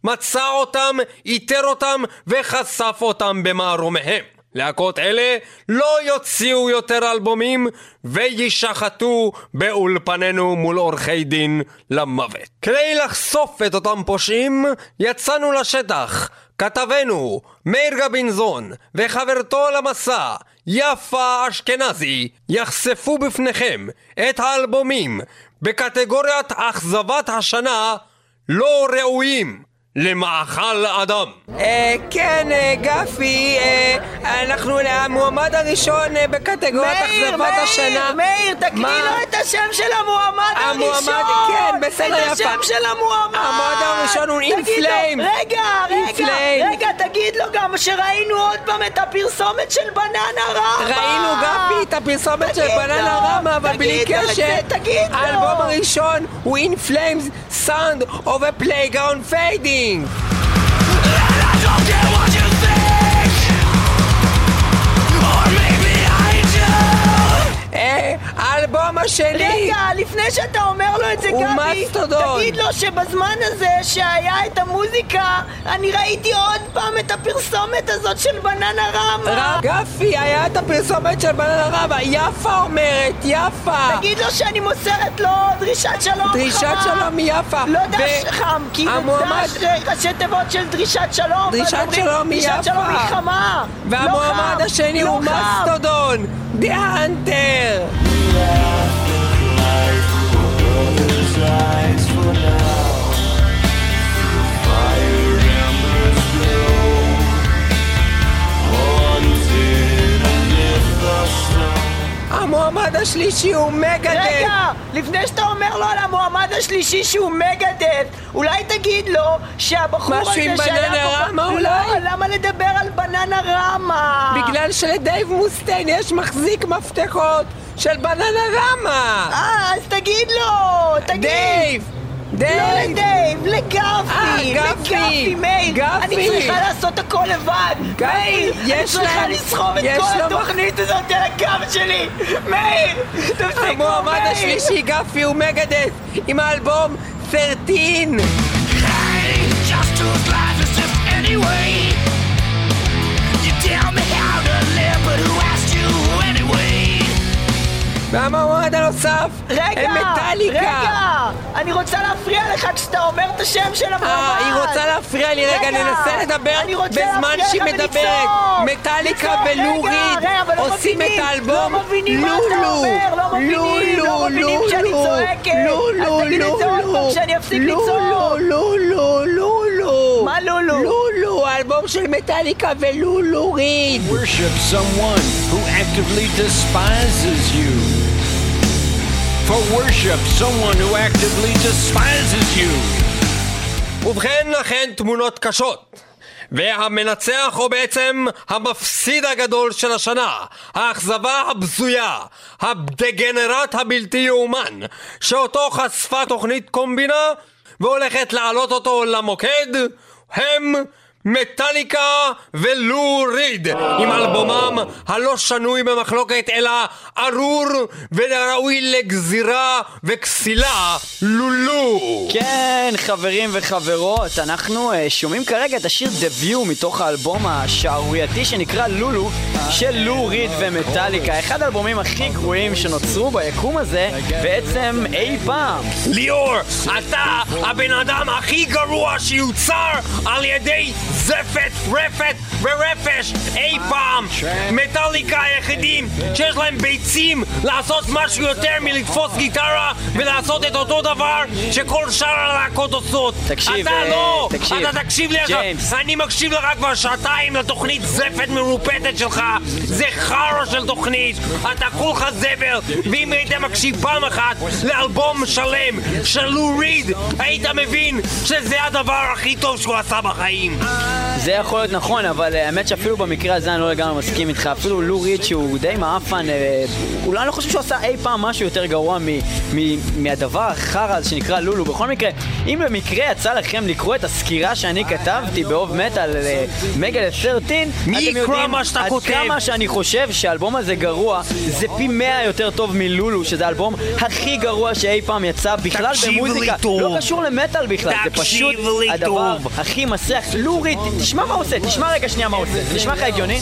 מצא אותם, איתר אותם וחשף אותם במערומיהם. להקות אלה לא יוציאו יותר אלבומים וישחטו באולפנינו מול עורכי דין למוות. כדי לחשוף את אותם פושעים, יצאנו לשטח. כתבנו מאיר גבינזון וחברתו למסע יפה אשכנזי יחשפו בפניכם את האלבומים בקטגוריית אכזבת השנה לא ראויים למאכל אדם. אה, כן, אה, גפי, אה, אנחנו המועמד הראשון אה, בקטגוריית מאיר, אכזבת מאיר, השנה. מאיר, תקריא מה? לו את השם של המועמד המועמד, הראשון! כן, בסדר, את יפה. השם של המועמד! המועמד הראשון הוא תגיד לו- אינפליים. רגע, רגע. רגע, תגיד לו גם שראינו עוד פעם את הפרסומת של בננה רמה! ראינו גפי את הפרסומת של בננה לו, רמה, אבל בלי תגיד לו את קשר, תגיד לו. האלבום הראשון הוא In Flames Sound of a i don't thing. האלבום השני רגע, לפני שאתה אומר לו את זה, גבי. תגיד לו שבזמן הזה שהיה את המוזיקה, אני ראיתי עוד פעם את הפרסומת הזאת של בננה רמה! גפי, היה את הפרסומת של בננה רבה, יפה אומרת, יפה. תגיד לו שאני מוסרת לו דרישת שלום דרישת חמה. שלום מיפה. לא ו- דש חם, כאילו המועמד- דש אה, ראשי תיבות של דרישת שלום. דרישת שלום דרישת מיפה. שלום היא חמה. והמועמד לא השני לא הוא. מסטודון, דה Yeah. המועמד השלישי הוא Megadeth. רגע, לפני שאתה אומר לו על המועמד השלישי שהוא Megadeth, אולי תגיד לו שהבחור הזה משהו עם Bananarama לא, אולי? למה לדבר על Bananarama רמה? בגלל שלדייב מוסטיין יש מחזיק מפתחות של Bananarama. אה, אז תגיד לו! תגיד! דייב! לא דייב! לדייב, לגפי! אה, גפי. לגפי, מאיר! גפי. אני צריכה לעשות הכל לבד! גפי, מאיר! אני יש צריכה לסחוב את כל התוכנית הזאת על הגב שלי! מאיר! תפסיקו, מאיר! המועמד השלישי, גפי, הוא מגדף עם האלבום 13. Just והמועמד הנוסף, רגע! הם מטאליקה. רגע! אני רוצה להפריע לך כשאתה אומר את השם של המועמד! אה, היא רוצה להפריע לי, רגע, רגע, ננסה לדבר בזמן שהיא מדברת. מטאליקה לצעוק, ולו רגע, ריד רגע, אבל לא עושים את האלבום לא מבינים מה אתה לולו. אומר, לא מבינים, לא מבינים כשאני צועקת. לולו, אז תגיד את זה עוד פעם, לולו. שאני אפסיק לולו, לצעוק. לולו, לולו. מה לולו? לולו, האלבום של מטאליקה ולולו ריד. Worship someone who actively despises you. For worship someone who actively despises you. ובכן, אכן תמונות קשות. והמנצח הוא בעצם המפסיד הגדול של השנה, האכזבה הבזויה, הדגנרט הבלתי יאומן, שאותו חשפה תוכנית קומבינה והולכת להעלות אותו למוקד, הם מטאליקה ולו ריד, עם אלבומם הלא שנוי במחלוקת אלא ארור וראוי לגזירה וכסילה, לולו. כן, חברים וחברות, אנחנו uh, שומעים כרגע את השיר דביו מתוך האלבום השערורייתי שנקרא לולו של לו ריד ומטאליקה, אחד האלבומים הכי גרועים שנוצרו ביקום הזה בעצם אי פעם. ליאור, אתה הבן אדם הכי גרוע שיוצר על ידי זפת, רפת ורפש אי פעם. מטאליקה היחידים שיש להם ביצים לעשות משהו יותר מלתפוס גיטרה ולעשות את אותו דבר שכל שאר הלהקות עושות. תקשיב, אתה אה, לא, תקשיב. אתה תקשיב לי עכשיו. ג'יימס. אני מקשיב לך כבר שעתיים לתוכנית זפת מרופטת שלך. זה חרא של תוכנית. אתה כולך זבל. ואם היית מקשיב פעם אחת לאלבום שלם של לו ריד, היית מבין שזה הדבר הכי טוב שהוא עשה בחיים. זה יכול להיות נכון, אבל אה, האמת שאפילו במקרה הזה אני לא לגמרי מסכים איתך, אפילו לו ריץ' הוא די מעפן, אה, אולי אני לא חושב שהוא עשה אי פעם משהו יותר גרוע מ- מ- מהדבר החרא הזה שנקרא לולו. בכל מקרה, אם במקרה יצא לכם לקרוא את הסקירה שאני כתבתי באוב מטאל מגה 13, מי יקרא מה שאתה עד כותב? כמה שאני חושב שהאלבום הזה גרוע, זה פי מאה יותר טוב מלולו, שזה האלבום הכי גרוע שאי פעם יצא בכלל תקשיב לי במוזיקה. טוב. לא קשור למטאל בכלל, זה פשוט הדבר. הכי מסריח. תשמע מה עושה, תשמע רגע שנייה מה עושה. זה נשמע לך הגיוני?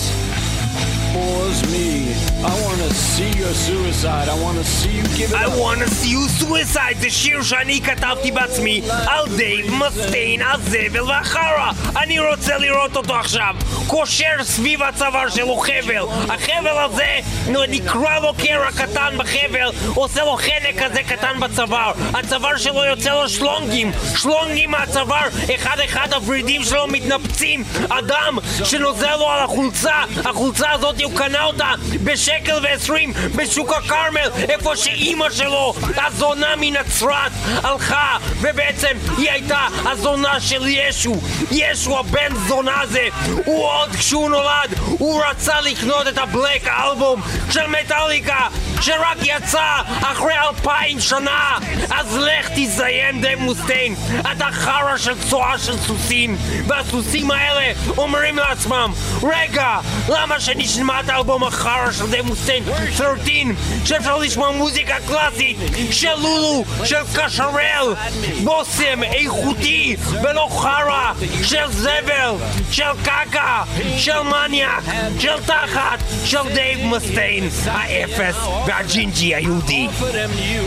I wanna see your suicide. I wanna see you give it I up. wanna see you suicide. זה שיר שאני כתבתי בעצמי על דייב מסטיין, הזבל והחרא אני רוצה לראות אותו עכשיו. קושר סביב הצוואר שלו חבל. החבל הזה נקרא לו קרע קטן בחבל. עושה לו חנק כזה קטן בצוואר. הצוואר שלו יוצא לו שלונגים. שלונגים מהצוואר. אחד אחד הוורידים שלו מתנפצים. אדם שנוזל לו על החולצה. החולצה הזאת הוא קנה אותה בשקל ועשרים בשוק הכרמל איפה שאימא שלו הזונה מנצרת הלכה ובעצם היא הייתה הזונה של ישו. ישו הבן זונה הזה הוא עוד כשהוא נולד הוא רצה לקנות את הבלק האלבום של מטאליקה שרק יצא אחרי אלפיים שנה. אז לך תזיין דב מוסטיין אתה חרא של צואה של סוסים. והסוסים האלה אומרים לעצמם רגע למה שנשמע את האלבום החרא של דב מוסטיין 13 שאפשר לשמוע מוזיקה קלאסית של לולו של קשרל בושם איכותי ולא חרא של זבל של קקה של מניאק של תחת של דייב מסטיין האפס והג'ינג'י היהודי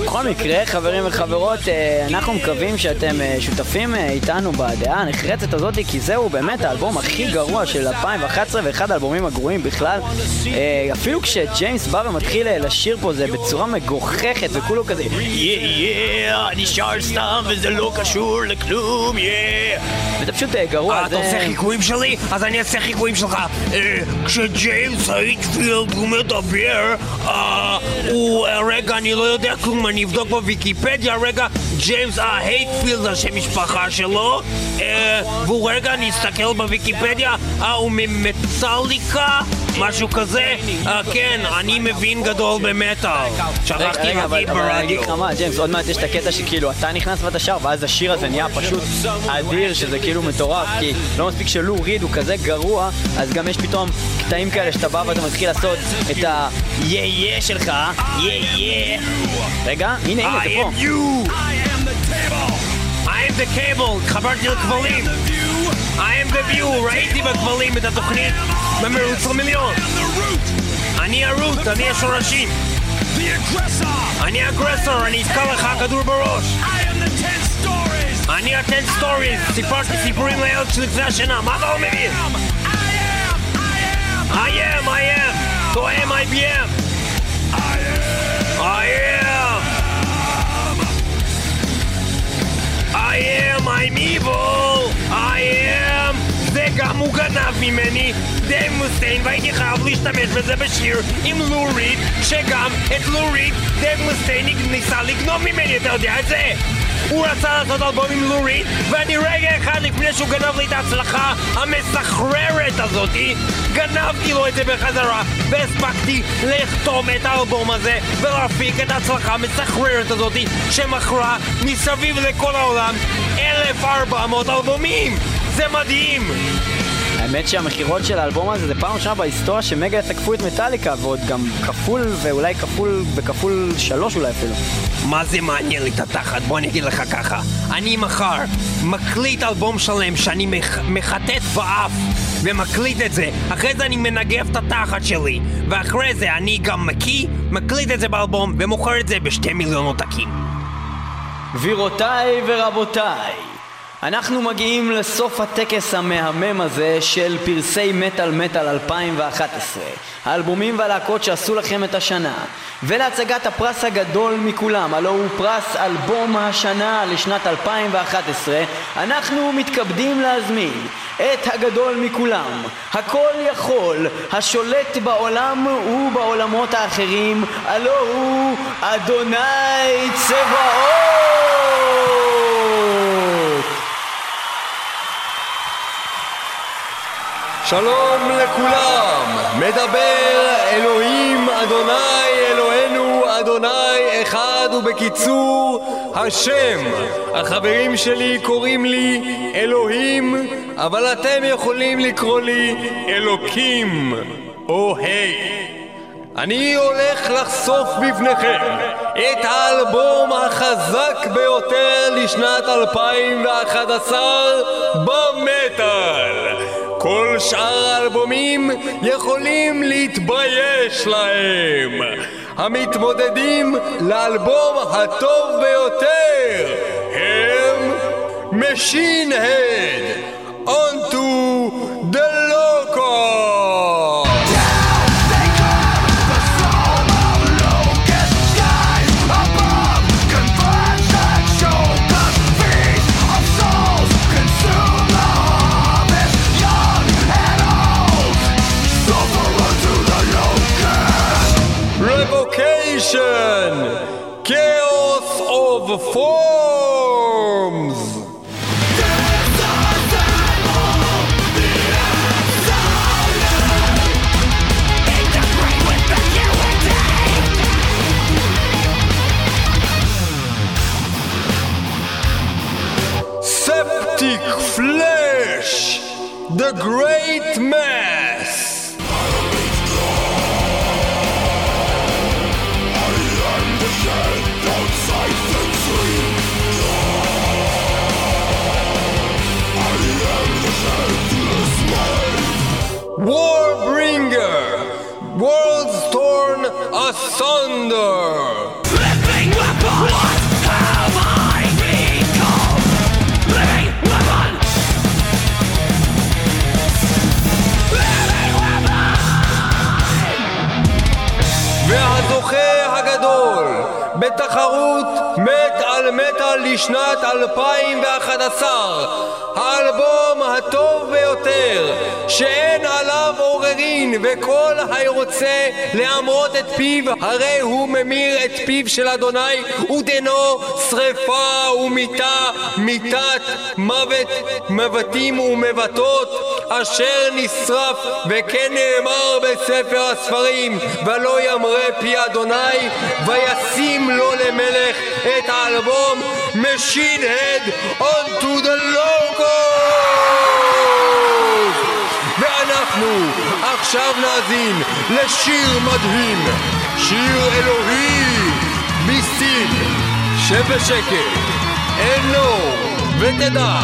בכל מקרה, חברים וחברות, אה, אנחנו מקווים שאתם אה, שותפים אה, איתנו בדעה הנחרצת הזאת, כי זהו באמת האלבום הכי גרוע של 2011 ואחד האלבומים הגרועים בכלל. אפילו כשג'יימס בא ומתחיל אה, לשיר פה זה בצורה מגוחכת וכולו כזה יא יא, אני שר סתם וזה לא קשור לכלום, יא וזה פשוט אה, גרוע, אה, אתה. עושה חיקויים שלי? אז אני אעשה חיקויים שלך. כשג'יימס הייטפילד הוא מדבר, הוא... רגע, אני לא יודע כלום, אני אבדוק בוויקיפדיה, רגע, ג'יימס הייטפילד זה השם משפחה שלו, אה, והוא רגע, אני אסתכל בוויקיפדיה, אה, הוא ממטליקה? משהו כזה? אה, כן, אני מבין גדול במטאל. שכחתי רגע, אבל להגיד אבל ברדיו. לך מה, ג'יימס, עוד מעט יש את הקטע שכאילו אתה נכנס ואתה שר, ואז השיר הזה נהיה פשוט אדיר, שזה כאילו מטורף, כי לא מספיק שלו ריד הוא כזה גרוע, אז גם יש פתאום קטעים כאלה שאתה בא ואתה מתחיל לעשות את ה-יה יה שלך, יה יה. רגע, הנה, הנה, זה פה. Am you! I am the cable! התחברתי לכבלים! I am the view! ראיתי בכבלים את התוכנית במרוץ למיליון! אני הרוט, אני השורשים! אני האגרסור, אני אתקע לך כדור בראש! אני ה-10 stories! סיפרתי סיפורים לילד שלי לפני השינה, מה אתה לא מבין? I am, I am! תואם IBM! I am! I am, I'm evil! I am! גם הוא גנב ממני, דייב מוסטיין, והייתי חייב להשתמש בזה בשיר עם לורית, שגם את לורית דייב מוסטיין ניסה לגנוב ממני, אתה יודע את זה? הוא רצה לעשות אלבום עם לורית, ואני רגע אחד לפני שהוא גנב לי את ההצלחה המסחררת הזאתי, גנבתי לו את זה בחזרה, והספקתי לכתוב את האלבום הזה, ולהפיק את ההצלחה המסחררת הזאתי, שמכרה מסביב לכל העולם 1,400 אלבומים! זה מדהים! האמת שהמכירות של האלבום הזה זה פעם ראשונה בהיסטוריה שמגה תקפו את מטאליקה ועוד גם כפול ואולי כפול וכפול שלוש אולי אפילו. מה זה מעניין לי את התחת? בוא אני אגיד לך ככה אני מחר מקליט אלבום שלם שאני מח... מחטט באף ומקליט את זה אחרי זה אני מנגב את התחת שלי ואחרי זה אני גם מקיא, מקליט את זה באלבום ומוכר את זה בשתי מיליון עותקים גבירותיי ורבותיי, אנחנו מגיעים לסוף הטקס המהמם הזה של פרסי מטאל מטאל 2011 האלבומים והלהקות שעשו לכם את השנה ולהצגת הפרס הגדול מכולם, הלו הוא פרס אלבום השנה לשנת 2011 אנחנו מתכבדים להזמין את הגדול מכולם, הכל יכול, השולט בעולם ובעולמות האחרים, הלו הוא אדוני צבאות! שלום לכולם, מדבר אלוהים אדוני אלוהינו אדוני אחד ובקיצור השם. החברים שלי קוראים לי אלוהים, אבל אתם יכולים לקרוא לי אלוקים או היי. אני הולך לחשוף בפניכם את האלבום החזק ביותר לשנת 2011 במטאל. כל שאר האלבומים יכולים להתבייש להם. המתמודדים לאלבום הטוב ביותר הם משין הד, onto the asunder! Living weapon! What have I become? Living weapon! והזוכה הגדול בתחרות מת על מטאל לשנת 2011 האלבום הטוב ביותר שאין עליו עוררין וכל הירוצה להמרות את פיו הרי הוא ממיר את פיו של אדוני ודנו שרפה ומיתה מיתת מוות מבטים ומבטות אשר נשרף וכן נאמר בספר הספרים ולא ימרה פי אדוני וישים לו למלך את האלבום Machine Head onto the logo ואנחנו עכשיו נאזין לשיר מדהים. שיר אלוהי מסין שבשקט. אינו ותדע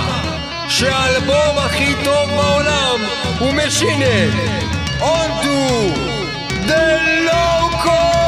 שהאלבום הכי טוב בעולם הוא the loco In the struggle,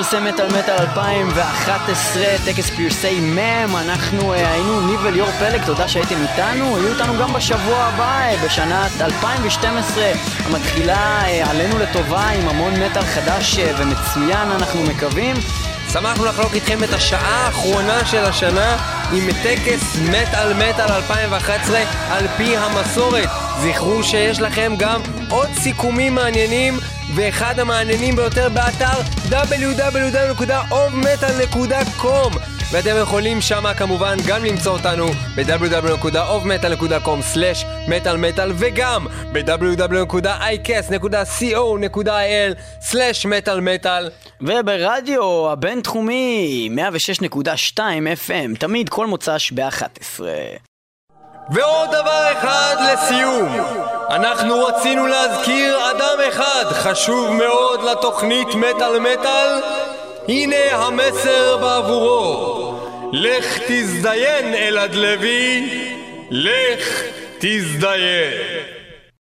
פרסי מטאל מטאל 2011, טקס פרסי מם, אנחנו אה, היינו ניב וליאור פלג, תודה שהייתם איתנו, יהיו איתנו גם בשבוע הבא, אה, בשנת 2012, המתחילה אה, עלינו לטובה עם המון מטאל חדש ומצוין, אנחנו מקווים. שמחנו לחלוק איתכם את השעה האחרונה של השנה עם טקס מטאל מטאל 2011 על פי המסורת. זכרו שיש לכם גם עוד סיכומים מעניינים ואחד המעניינים ביותר באתר www.ovmetal.com ואתם יכולים שמה כמובן גם למצוא אותנו ב-www.ovmetal.com/מטאל וגם ב-www.icast.co.il/מטאל מטאל וברדיו הבינתחומי 106.2 FM, תמיד כל מוצ"ש ב-11. ועוד דבר אחד לסיום, אנחנו רצינו להזכיר אדם אחד חשוב מאוד לתוכנית מטאל מטאל, הנה המסר בעבורו. לך תזדיין אלעד לוי, לך תזדיין.